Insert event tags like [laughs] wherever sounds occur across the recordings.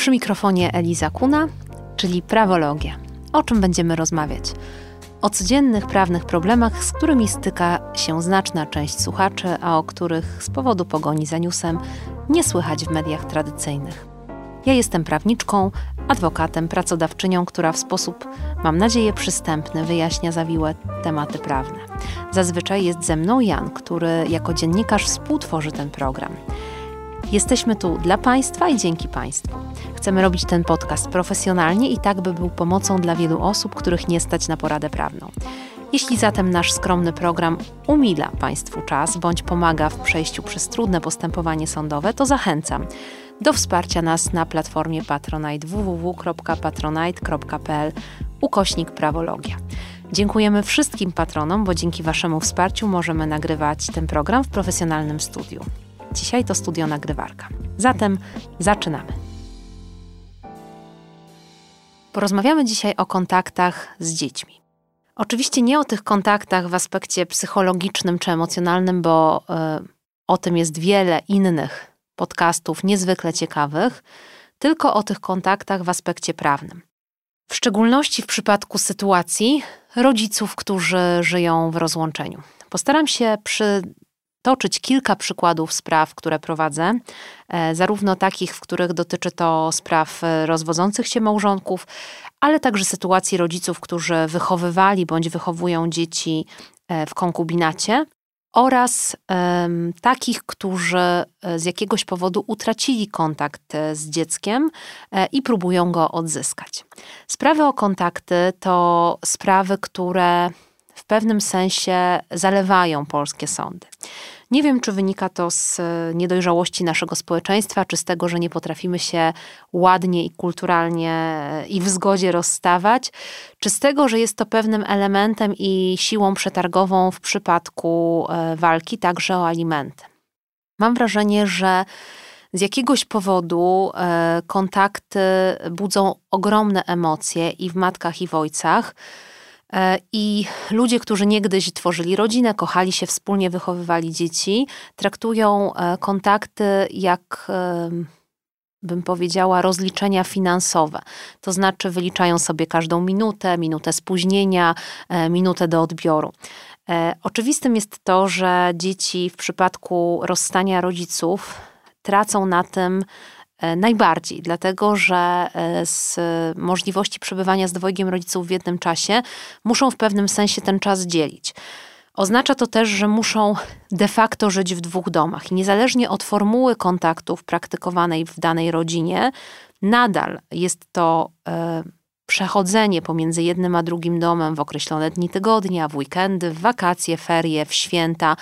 Przy mikrofonie Eliza Kuna, czyli prawologia. O czym będziemy rozmawiać? O codziennych prawnych problemach, z którymi styka się znaczna część słuchaczy, a o których z powodu pogoni za newsem nie słychać w mediach tradycyjnych. Ja jestem prawniczką, adwokatem, pracodawczynią, która w sposób, mam nadzieję, przystępny wyjaśnia zawiłe tematy prawne. Zazwyczaj jest ze mną Jan, który jako dziennikarz współtworzy ten program. Jesteśmy tu dla Państwa i dzięki Państwu. Chcemy robić ten podcast profesjonalnie i tak, by był pomocą dla wielu osób, których nie stać na poradę prawną. Jeśli zatem nasz skromny program umila Państwu czas bądź pomaga w przejściu przez trudne postępowanie sądowe, to zachęcam do wsparcia nas na platformie Patronite www.patronite.pl ukośnik prawologia. Dziękujemy wszystkim patronom, bo dzięki Waszemu wsparciu możemy nagrywać ten program w profesjonalnym studiu. Dzisiaj to studio nagrywarka. Zatem zaczynamy. Porozmawiamy dzisiaj o kontaktach z dziećmi. Oczywiście nie o tych kontaktach w aspekcie psychologicznym czy emocjonalnym, bo y, o tym jest wiele innych podcastów niezwykle ciekawych, tylko o tych kontaktach w aspekcie prawnym. W szczególności w przypadku sytuacji rodziców, którzy żyją w rozłączeniu. Postaram się przy toczyć kilka przykładów spraw, które prowadzę, e, zarówno takich, w których dotyczy to spraw e, rozwodzących się małżonków, ale także sytuacji rodziców, którzy wychowywali bądź wychowują dzieci e, w konkubinacie, oraz takich, którzy z jakiegoś powodu utracili kontakt z dzieckiem i próbują go odzyskać. Sprawy o kontakty to sprawy, które w pewnym sensie zalewają polskie sądy. Nie wiem, czy wynika to z e, niedojrzałości naszego społeczeństwa, czy z tego, że nie potrafimy się ładnie i kulturalnie e, i w zgodzie rozstawać, czy z tego, że jest to pewnym elementem i siłą przetargową w przypadku e, walki także o alimenty. Mam wrażenie, że z jakiegoś powodu kontakty budzą ogromne emocje i w matkach, i w ojcach. E, I ludzie, którzy niegdyś tworzyli rodzinę, kochali się, wspólnie wychowywali dzieci, traktują e, kontakty jak bym powiedziała, rozliczenia finansowe. To znaczy, wyliczają sobie każdą minutę, minutę spóźnienia, e, minutę do odbioru. Oczywistym jest to, że dzieci w przypadku rozstania rodziców tracą na tym, najbardziej, dlatego że e, z możliwości przebywania z dwojgiem rodziców w jednym czasie muszą w pewnym sensie ten czas dzielić. Oznacza to też, że muszą de facto żyć w dwóch domach i niezależnie od formuły kontaktów praktykowanej w danej rodzinie, nadal jest to e, przechodzenie pomiędzy jednym a drugim domem w określone dni tygodnia, w weekendy, w wakacje, ferie, w święta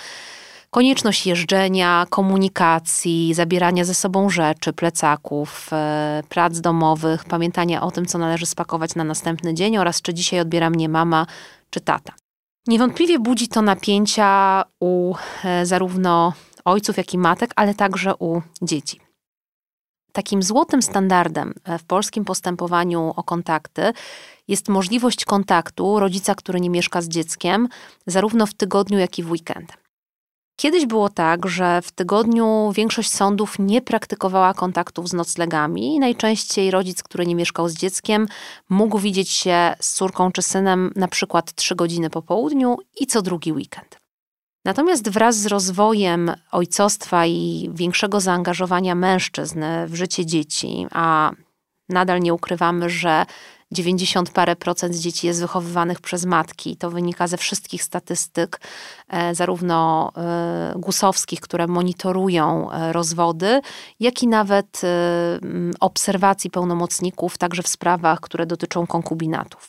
konieczność jeżdżenia, komunikacji, zabierania ze sobą rzeczy, plecaków, e, prac domowych, pamiętania o tym, co należy spakować na następny dzień oraz czy dzisiaj odbiera mnie mama czy tata. Niewątpliwie budzi to napięcia u e, zarówno ojców, jak i matek, ale także u dzieci. Takim złotym standardem e, w polskim postępowaniu o kontakty jest możliwość kontaktu rodzica, który nie mieszka z dzieckiem, zarówno w tygodniu, jak i w weekend. Kiedyś było tak, że w tygodniu większość sądów nie praktykowała kontaktów z noclegami. Najczęściej rodzic, który nie mieszkał z dzieckiem, mógł widzieć się z córką czy synem na przykład trzy godziny po południu i co drugi weekend. Natomiast wraz z rozwojem ojcostwa i większego zaangażowania mężczyzn w życie dzieci, a nadal nie ukrywamy, że 90 parę procent dzieci jest wychowywanych przez matki. To wynika ze wszystkich statystyk, e, zarówno e, gusowskich, które monitorują e, rozwody, jak i nawet obserwacji pełnomocników, także w sprawach, które dotyczą konkubinatów.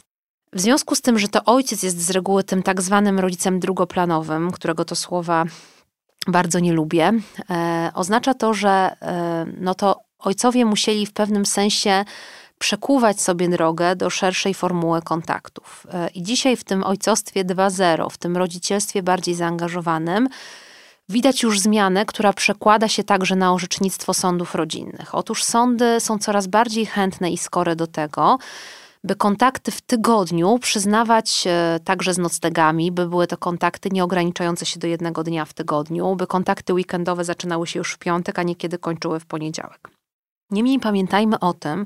W związku z tym, że to ojciec jest z reguły tym tak zwanym rodzicem drugoplanowym, którego to słowa bardzo nie lubię, oznacza to, że no to ojcowie musieli w pewnym sensie przekuwać sobie drogę do szerszej formuły kontaktów. E, I dzisiaj w tym ojcostwie 2.0, w tym rodzicielstwie bardziej zaangażowanym, widać już zmianę, która przekłada się także na orzecznictwo sądów rodzinnych. Otóż sądy są coraz bardziej chętne i skore do tego, by kontakty w tygodniu przyznawać e, także z noclegami, by były to kontakty nieograniczające się do jednego dnia w tygodniu, by kontakty weekendowe zaczynały się już w piątek, a niekiedy kończyły w poniedziałek. Niemniej pamiętajmy o tym,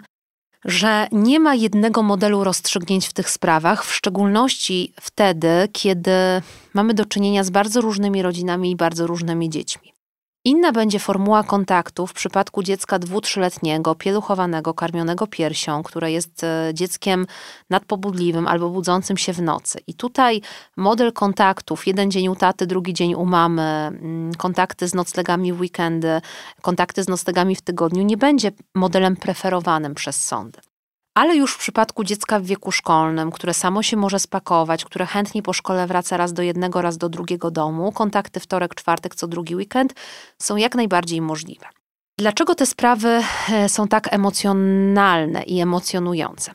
że nie ma jednego modelu rozstrzygnięć w tych sprawach, w szczególności wtedy, kiedy mamy do czynienia z bardzo różnymi rodzinami i bardzo różnymi dziećmi. Inna będzie formuła kontaktu w przypadku dziecka dwu-trzyletniego, pieluchowanego, karmionego piersią, które jest e, dzieckiem nadpobudliwym albo budzącym się w nocy. I tutaj model kontaktów, jeden dzień u taty, drugi dzień u mamy, mm, kontakty z noclegami w weekendy, kontakty z noclegami w tygodniu, nie będzie modelem preferowanym przez sądy. Ale już w przypadku dziecka w wieku szkolnym, które samo się może spakować, które chętnie po szkole wraca raz do jednego, raz do drugiego domu, kontakty wtorek, czwartek, co drugi weekend są jak najbardziej możliwe. Dlaczego te sprawy e, są tak emocjonalne i emocjonujące?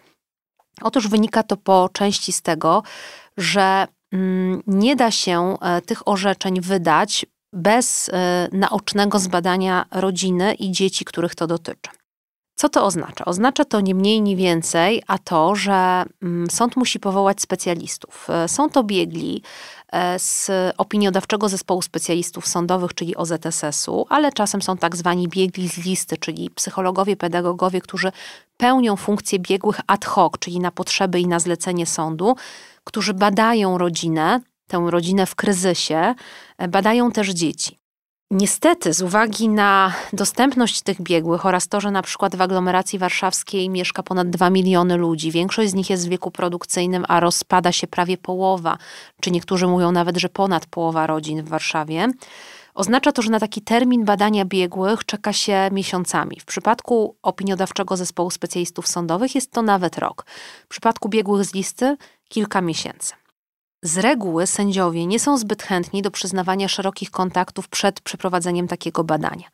Otóż wynika to po części z tego, że mm, nie da się e, tych orzeczeń wydać bez e, naocznego zbadania rodziny i dzieci, których to dotyczy. Co to oznacza? Oznacza to nie mniej, nie więcej, a to, że mm, sąd musi powołać specjalistów. E, są to biegli e, z opiniodawczego zespołu specjalistów sądowych, czyli OZSS-u, ale czasem są tak zwani biegli z listy, czyli psychologowie, pedagogowie, którzy pełnią funkcję biegłych ad hoc, czyli na potrzeby i na zlecenie sądu, którzy badają rodzinę, tę rodzinę w kryzysie, e, badają też dzieci. Niestety, z uwagi na dostępność tych biegłych oraz to, że na przykład w aglomeracji warszawskiej mieszka ponad 2 miliony ludzi, większość z nich jest w wieku produkcyjnym, a rozpada się prawie połowa, czy niektórzy mówią nawet, że ponad połowa rodzin w Warszawie, oznacza to, że na taki termin badania biegłych czeka się miesiącami. W przypadku opiniodawczego zespołu specjalistów sądowych jest to nawet rok. W przypadku biegłych z listy kilka miesięcy. Z reguły sędziowie nie są zbyt chętni do przyznawania szerokich kontaktów przed przeprowadzeniem takiego badania.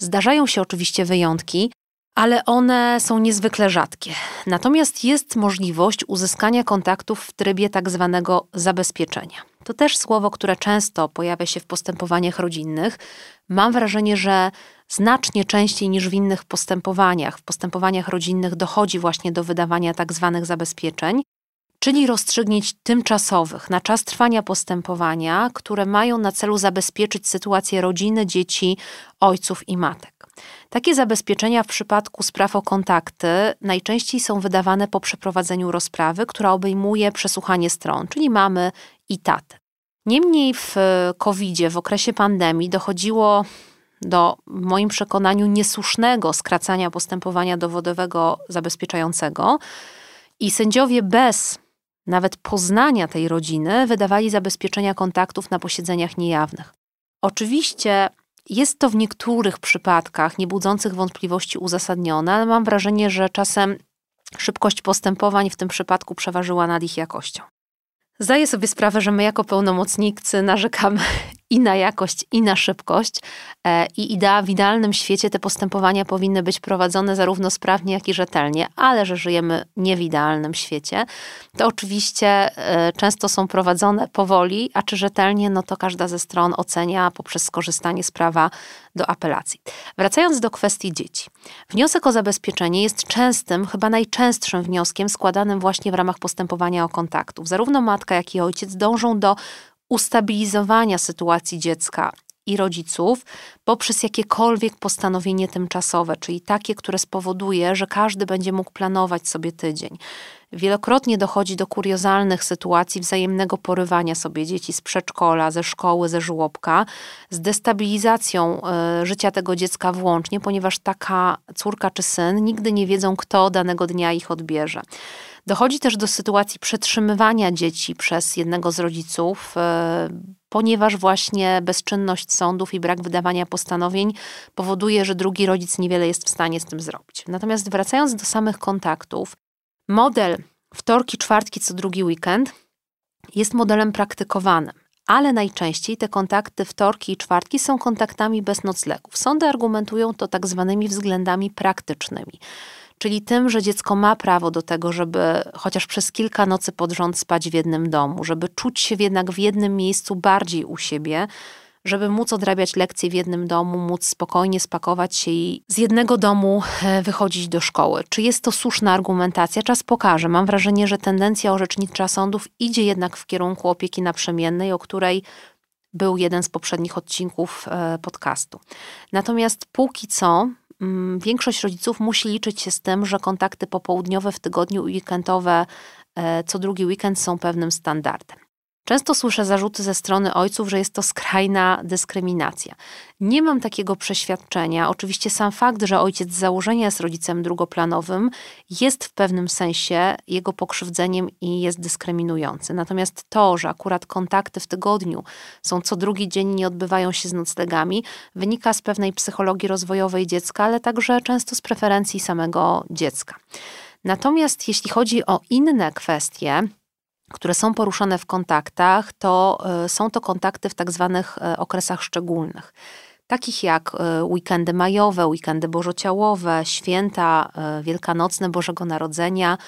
Zdarzają się oczywiście wyjątki, ale one są niezwykle rzadkie. Natomiast jest możliwość uzyskania kontaktów w trybie tak zwanego zabezpieczenia. To też słowo, które często pojawia się w postępowaniach rodzinnych. Mam wrażenie, że znacznie częściej niż w innych postępowaniach, w postępowaniach rodzinnych dochodzi właśnie do wydawania tak zwanych zabezpieczeń czyli rozstrzygnięć tymczasowych na czas trwania postępowania, które mają na celu zabezpieczyć sytuację rodziny, dzieci, ojców i matek. Takie zabezpieczenia w przypadku spraw o kontakty najczęściej są wydawane po przeprowadzeniu rozprawy, która obejmuje przesłuchanie stron, czyli mamy i taty. Niemniej w COVID-zie, w okresie pandemii, dochodziło do, w moim przekonaniu, niesłusznego skracania postępowania dowodowego zabezpieczającego i sędziowie bez nawet poznania tej rodziny, wydawali zabezpieczenia kontaktów na posiedzeniach niejawnych. Oczywiście jest to w niektórych przypadkach niebudzących wątpliwości uzasadnione, ale mam wrażenie, że czasem szybkość postępowań w tym przypadku przeważyła nad ich jakością. Zdaję sobie sprawę, że my jako pełnomocnicy narzekamy i na jakość, i na szybkość. E, I idea w idealnym świecie te postępowania powinny być prowadzone zarówno sprawnie, jak i rzetelnie, ale że żyjemy nie w idealnym świecie, to oczywiście e, często są prowadzone powoli, a czy rzetelnie, no to każda ze stron ocenia poprzez skorzystanie z prawa do apelacji. Wracając do kwestii dzieci. Wniosek o zabezpieczenie jest częstym, chyba najczęstszym wnioskiem składanym właśnie w ramach postępowania o kontaktów. Zarówno matka, jak i ojciec dążą do ustabilizowania sytuacji dziecka i rodziców poprzez jakiekolwiek postanowienie tymczasowe, czyli takie, które spowoduje, że każdy będzie mógł planować sobie tydzień. Wielokrotnie dochodzi do kuriozalnych sytuacji wzajemnego porywania sobie dzieci z przedszkola, ze szkoły, ze żłobka, z destabilizacją y, życia tego dziecka włącznie, ponieważ taka córka czy syn nigdy nie wiedzą, kto danego dnia ich odbierze. Dochodzi też do sytuacji przetrzymywania dzieci przez jednego z rodziców, e, ponieważ właśnie bezczynność sądów i brak wydawania postanowień powoduje, że drugi rodzic niewiele jest w stanie z tym zrobić. Natomiast wracając do samych kontaktów, model wtorki, czwartki co drugi weekend jest modelem praktykowanym ale najczęściej te kontakty wtorki i czwartki są kontaktami bez noclegów. Sądy argumentują to tak zwanymi względami praktycznymi czyli tym, że dziecko ma prawo do tego, żeby chociaż przez kilka nocy pod rząd spać w jednym domu, żeby czuć się jednak w jednym miejscu bardziej u siebie, żeby móc odrabiać lekcje w jednym domu, móc spokojnie spakować się i z jednego domu e, wychodzić do szkoły. Czy jest to słuszna argumentacja? Czas pokaże. Mam wrażenie, że tendencja orzecznicza sądów idzie jednak w kierunku opieki naprzemiennej, o której był jeden z poprzednich odcinków e, podcastu. Natomiast póki co większość rodziców musi liczyć się z tym, że kontakty popołudniowe w tygodniu weekendowe e, co drugi weekend są pewnym standardem. Często słyszę zarzuty ze strony ojców, że jest to skrajna dyskryminacja. Nie mam takiego przeświadczenia. Oczywiście sam fakt, że ojciec z założenia jest rodzicem drugoplanowym, jest w pewnym sensie jego pokrzywdzeniem i jest dyskryminujący. Natomiast to, że akurat kontakty w tygodniu są co drugi dzień, nie odbywają się z noclegami, wynika z pewnej psychologii rozwojowej dziecka, ale także często z preferencji samego dziecka. Natomiast jeśli chodzi o inne kwestie, które są poruszane w kontaktach, to e, są to kontakty w tak zwanych e, okresach szczególnych. Takich jak e, weekendy majowe, weekendy bożociałowe, święta wielkanocne Bożego Narodzenia,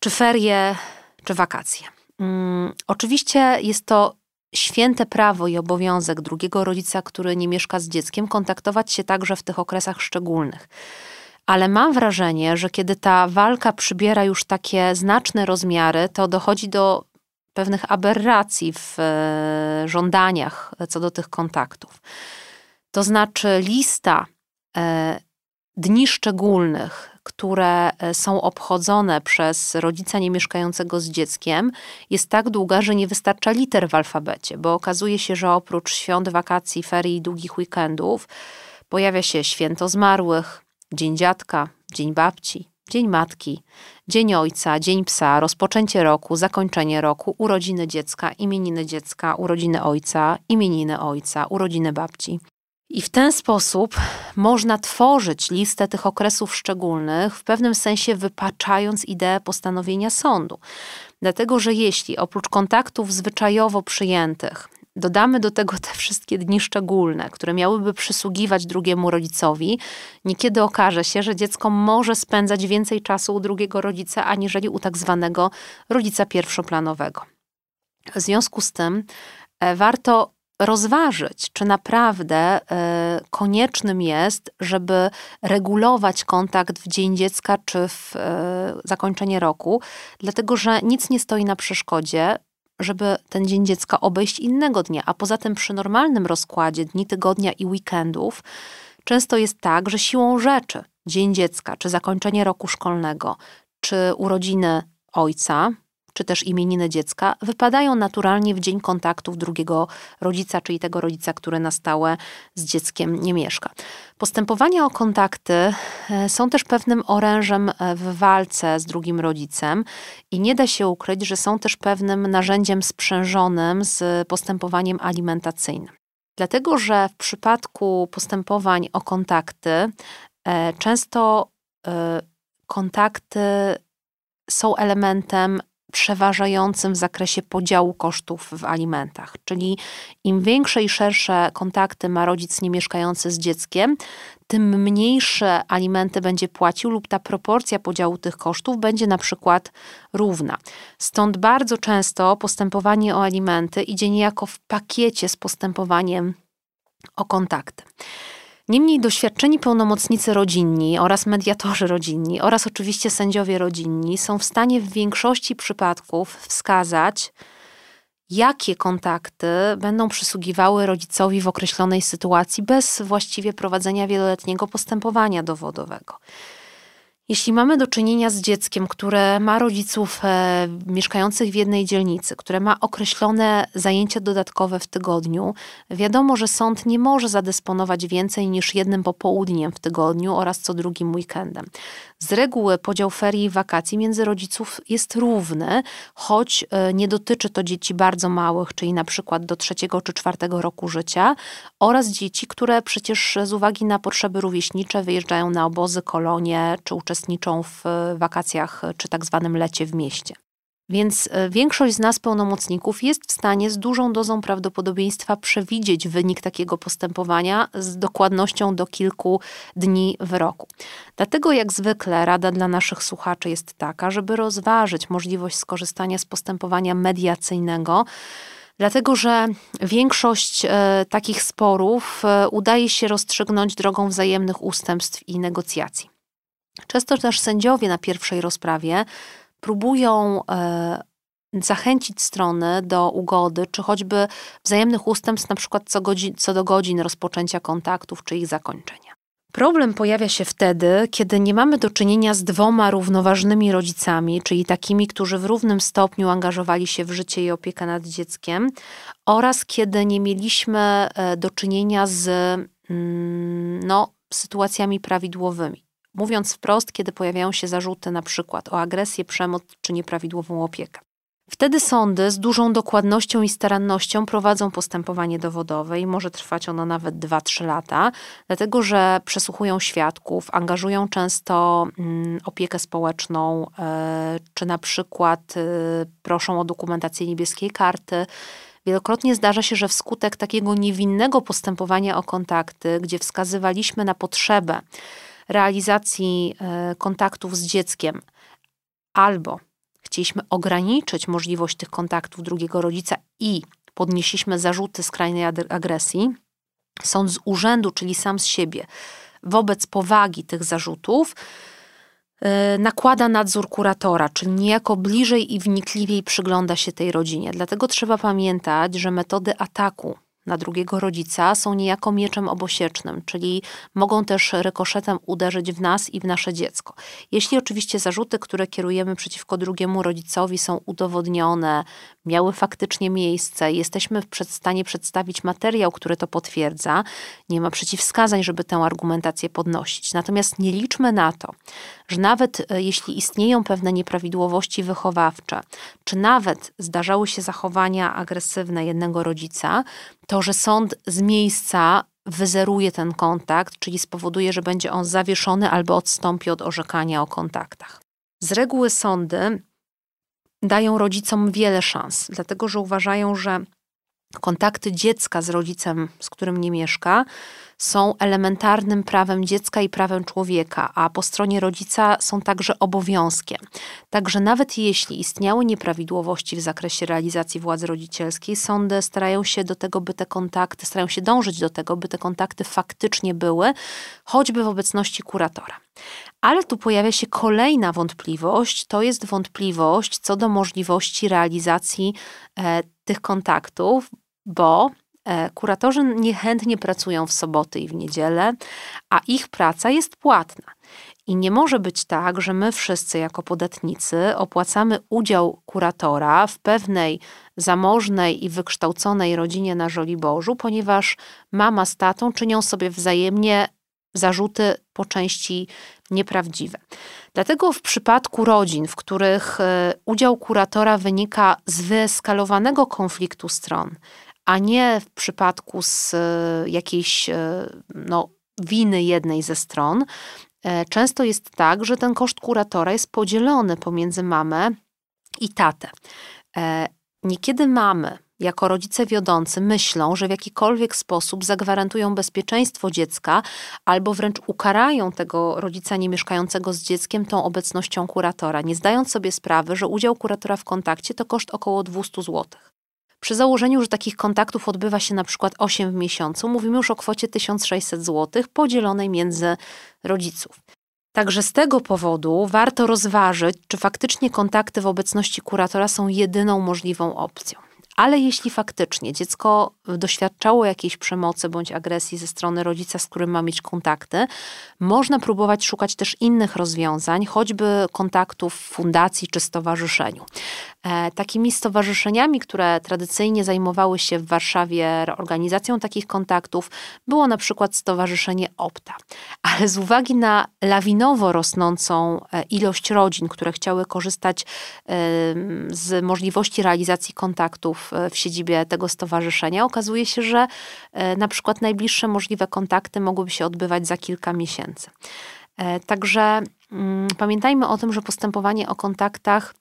czy ferie, czy wakacje. Hmm, oczywiście jest to święte prawo i obowiązek drugiego rodzica, który nie mieszka z dzieckiem, kontaktować się także w tych okresach szczególnych ale mam wrażenie, że kiedy ta walka przybiera już takie znaczne rozmiary, to dochodzi do pewnych aberracji w e, żądaniach co do tych kontaktów. To znaczy, lista e, dni szczególnych, które e, są obchodzone przez rodzica niemieszkającego z dzieckiem, jest tak długa, że nie wystarcza liter w alfabecie, bo okazuje się, że oprócz świąt, wakacji, ferii i długich weekendów pojawia się święto zmarłych, Dzień dziadka, dzień babci, dzień matki, dzień ojca, dzień psa, rozpoczęcie roku, zakończenie roku, urodziny dziecka, imieniny dziecka, urodziny ojca, imieniny ojca, urodziny babci. I w ten sposób można tworzyć listę tych okresów szczególnych, w pewnym sensie wypaczając ideę postanowienia sądu. Dlatego, że jeśli oprócz kontaktów zwyczajowo przyjętych dodamy do tego te wszystkie dni szczególne, które miałyby przysługiwać drugiemu rodzicowi, niekiedy okaże się, że dziecko może spędzać więcej czasu u drugiego rodzica, aniżeli u tak zwanego rodzica pierwszoplanowego. W związku z tym e, warto rozważyć, czy naprawdę e, koniecznym jest, żeby regulować kontakt w Dzień Dziecka czy w e, zakończenie roku, dlatego że nic nie stoi na przeszkodzie, żeby ten Dzień Dziecka obejść innego dnia. A poza tym przy normalnym rozkładzie dni tygodnia i weekendów często jest tak, że siłą rzeczy Dzień Dziecka, czy zakończenie roku szkolnego, czy urodziny ojca, czy też imieniny dziecka wypadają naturalnie w dzień kontaktów drugiego rodzica, czyli tego rodzica, który na stałe z dzieckiem nie mieszka. Postępowania o kontakty e, są też pewnym orężem e, w walce z drugim rodzicem i nie da się ukryć, że są też pewnym narzędziem sprzężonym z postępowaniem alimentacyjnym. Dlatego, że w przypadku postępowań o kontakty e, często kontakty są elementem przeważającym w zakresie podziału kosztów w alimentach. Czyli im większe i szersze kontakty ma rodzic nie mieszkający z dzieckiem, tym mniejsze alimenty będzie płacił lub ta proporcja podziału tych kosztów będzie na przykład równa. Stąd bardzo często postępowanie o alimenty idzie niejako w pakiecie z postępowaniem o kontakty. Niemniej doświadczeni pełnomocnicy rodzinni oraz mediatorzy rodzinni oraz oczywiście sędziowie rodzinni są w stanie w większości przypadków wskazać, jakie kontakty będą przysługiwały rodzicowi w określonej sytuacji bez właściwie prowadzenia wieloletniego postępowania dowodowego. Jeśli mamy do czynienia z dzieckiem, które ma rodziców e, mieszkających w jednej dzielnicy, które ma określone zajęcia dodatkowe w tygodniu, wiadomo, że sąd nie może zadysponować więcej niż jednym popołudniem w tygodniu oraz co drugim weekendem. Z reguły podział ferii i wakacji między rodziców jest równy, choć e, nie dotyczy to dzieci bardzo małych, czyli na przykład do trzeciego czy czwartego roku życia, oraz dzieci, które przecież z uwagi na potrzeby rówieśnicze wyjeżdżają na obozy, kolonie czy uczestniczą w wakacjach czy tak zwanym lecie w mieście. Więc e, większość z nas, pełnomocników, jest w stanie z dużą dozą prawdopodobieństwa przewidzieć wynik takiego postępowania z dokładnością do kilku dni w roku. Dlatego, jak zwykle, rada dla naszych słuchaczy jest taka, żeby rozważyć możliwość skorzystania z postępowania mediacyjnego. Dlatego, że większość e, takich sporów e, udaje się rozstrzygnąć drogą wzajemnych ustępstw i negocjacji. Często też sędziowie na pierwszej rozprawie próbują e, zachęcić strony do ugody, czy choćby wzajemnych ustępstw, na przykład co, godzin, co do godzin rozpoczęcia kontaktów, czy ich zakończenia. Problem pojawia się wtedy, kiedy nie mamy do czynienia z dwoma równoważnymi rodzicami, czyli takimi, którzy w równym stopniu angażowali się w życie i opiekę nad dzieckiem, oraz kiedy nie mieliśmy e, do czynienia z mm, no, sytuacjami prawidłowymi. Mówiąc wprost, kiedy pojawiają się zarzuty na przykład o agresję, przemoc czy nieprawidłową opiekę. Wtedy sądy z dużą dokładnością i starannością prowadzą postępowanie dowodowe i może trwać ono nawet 2-3 lata, dlatego że przesłuchują świadków, angażują często mm, opiekę społeczną, e, czy na przykład e, proszą o dokumentację niebieskiej karty. Wielokrotnie zdarza się, że wskutek takiego niewinnego postępowania o kontakty, gdzie wskazywaliśmy na potrzebę realizacji e, kontaktów z dzieckiem albo chcieliśmy ograniczyć możliwość tych kontaktów drugiego rodzica i podnieśliśmy zarzuty skrajnej agresji, sąd z urzędu, czyli sam z siebie, wobec powagi tych zarzutów, yy, nakłada nadzór kuratora, czyli niejako bliżej i wnikliwiej przygląda się tej rodzinie. Dlatego trzeba pamiętać, że metody ataku na drugiego rodzica są niejako mieczem obosiecznym, czyli mogą też rykoszetem uderzyć w nas i w nasze dziecko. Jeśli oczywiście zarzuty, które kierujemy przeciwko drugiemu rodzicowi są udowodnione, miały faktycznie miejsce, jesteśmy w stanie przedstawić materiał, który to potwierdza, nie ma przeciwwskazań, żeby tę argumentację podnosić. Natomiast nie liczmy na to, że nawet e, jeśli istnieją pewne nieprawidłowości wychowawcze, czy nawet zdarzały się zachowania agresywne jednego rodzica, to że sąd z miejsca wyzeruje ten kontakt, czyli spowoduje, że będzie on zawieszony albo odstąpi od orzekania o kontaktach. Z reguły sądy dają rodzicom wiele szans, dlatego że uważają, że kontakty dziecka z rodzicem, z którym nie mieszka, są elementarnym prawem dziecka i prawem człowieka, a po stronie rodzica są także obowiązkiem. Także nawet jeśli istniały nieprawidłowości w zakresie realizacji władzy rodzicielskiej, sądy starają się do tego, by te kontakty, starają się dążyć do tego, by te kontakty faktycznie były, choćby w obecności kuratora. Ale tu pojawia się kolejna wątpliwość, to jest wątpliwość co do możliwości realizacji e, tych kontaktów, bo e, kuratorzy niechętnie pracują w soboty i w niedzielę, a ich praca jest płatna. I nie może być tak, że my wszyscy jako podatnicy opłacamy udział kuratora w pewnej zamożnej i wykształconej rodzinie na Żoliborzu, ponieważ mama z tatą czynią sobie wzajemnie zarzuty po części nieprawdziwe. Dlatego w przypadku rodzin, w których e, udział kuratora wynika z wyeskalowanego konfliktu stron, a nie w przypadku z e, jakiejś e, no, winy jednej ze stron, często jest tak, że ten koszt kuratora jest podzielony pomiędzy mamę i tatę. Niekiedy mamy jako rodzice wiodący myślą, że w jakikolwiek sposób zagwarantują bezpieczeństwo dziecka albo wręcz ukarają tego rodzica nie mieszkającego z dzieckiem tą obecnością kuratora, nie zdając sobie sprawy, że udział kuratora w kontakcie to koszt około 200 zł. Przy założeniu, że takich kontaktów odbywa się na przykład 8 w miesiącu, mówimy już o kwocie 1600 zł podzielonej między rodziców. Także z tego powodu warto rozważyć, czy faktycznie kontakty w obecności kuratora są jedyną możliwą opcją. Ale jeśli faktycznie dziecko doświadczało jakiejś przemocy bądź agresji ze strony rodzica, z którym ma mieć kontakty, można próbować szukać też innych rozwiązań, choćby kontaktów w fundacji czy stowarzyszeniu. E, takimi stowarzyszeniami, które tradycyjnie zajmowały się w Warszawie organizacją takich kontaktów, było na przykład Stowarzyszenie Opta. Ale z uwagi na lawinowo rosnącą e, ilość rodzin, które chciały korzystać z możliwości realizacji kontaktów e, w siedzibie tego stowarzyszenia, okazuje się, że na przykład najbliższe możliwe kontakty mogłyby się odbywać za kilka miesięcy. Także mm, pamiętajmy o tym, że postępowanie o kontaktach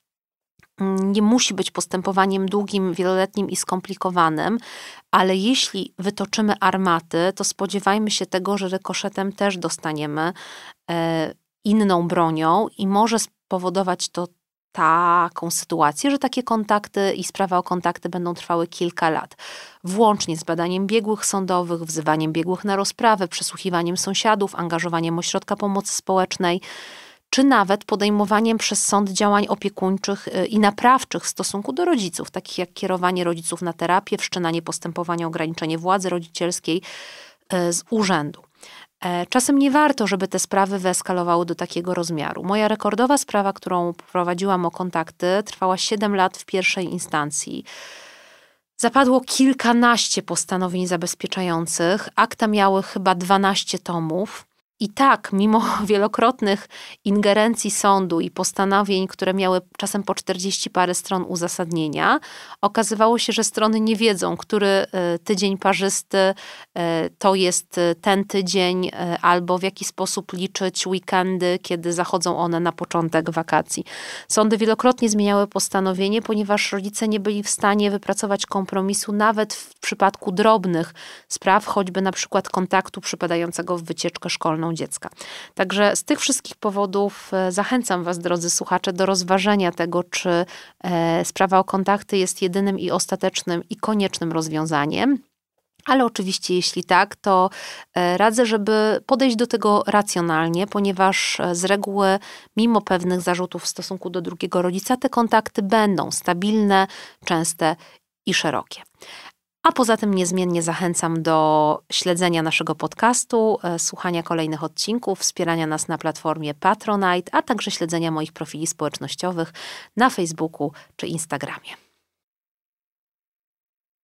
Mm, nie musi być postępowaniem długim, wieloletnim i skomplikowanym, ale jeśli wytoczymy armaty, to spodziewajmy się tego, że rykoszetem też dostaniemy e, inną bronią i może spowodować to taką sytuację, że takie kontakty i sprawa o kontakty będą trwały kilka lat, włącznie z badaniem biegłych sądowych, wzywaniem biegłych na rozprawę, przesłuchiwaniem sąsiadów, angażowaniem ośrodka pomocy społecznej czy nawet podejmowaniem przez sąd działań opiekuńczych y, i naprawczych w stosunku do rodziców, takich jak kierowanie rodziców na terapię, wszczynanie postępowania ograniczenie władzy rodzicielskiej y, z urzędu. E, czasem nie warto, żeby te sprawy wyeskalowały do takiego rozmiaru. Moja rekordowa sprawa, którą prowadziłam o kontakty, trwała 7 lat w pierwszej instancji. Zapadło kilkanaście postanowień zabezpieczających. Akta miały chyba 12 tomów. I tak, mimo [laughs] wielokrotnych ingerencji sądu i postanowień, które miały czasem po 40 parę stron uzasadnienia, okazywało się, że strony nie wiedzą, który e, tydzień parzysty e, to jest e, ten tydzień, albo w jaki sposób liczyć weekendy, kiedy zachodzą one na początek wakacji. Sądy wielokrotnie zmieniały postanowienie, ponieważ rodzice nie byli w stanie wypracować kompromisu nawet w przypadku drobnych spraw, choćby na przykład kontaktu przypadającego w wycieczkę szkolną dziecka. Także z tych wszystkich powodów e, zachęcam Was, drodzy słuchacze, do rozważenia tego, czy e, sprawa o kontakty jest jedynym i ostatecznym i koniecznym rozwiązaniem. Ale oczywiście, jeśli tak, to e, radzę, żeby podejść do tego racjonalnie, ponieważ z reguły, mimo pewnych zarzutów w stosunku do drugiego rodzica, te kontakty będą stabilne, częste i szerokie. A poza tym niezmiennie zachęcam do śledzenia naszego podcastu, e, słuchania kolejnych odcinków, wspierania nas na platformie Patronite, a także śledzenia moich profili społecznościowych na Facebooku czy Instagramie.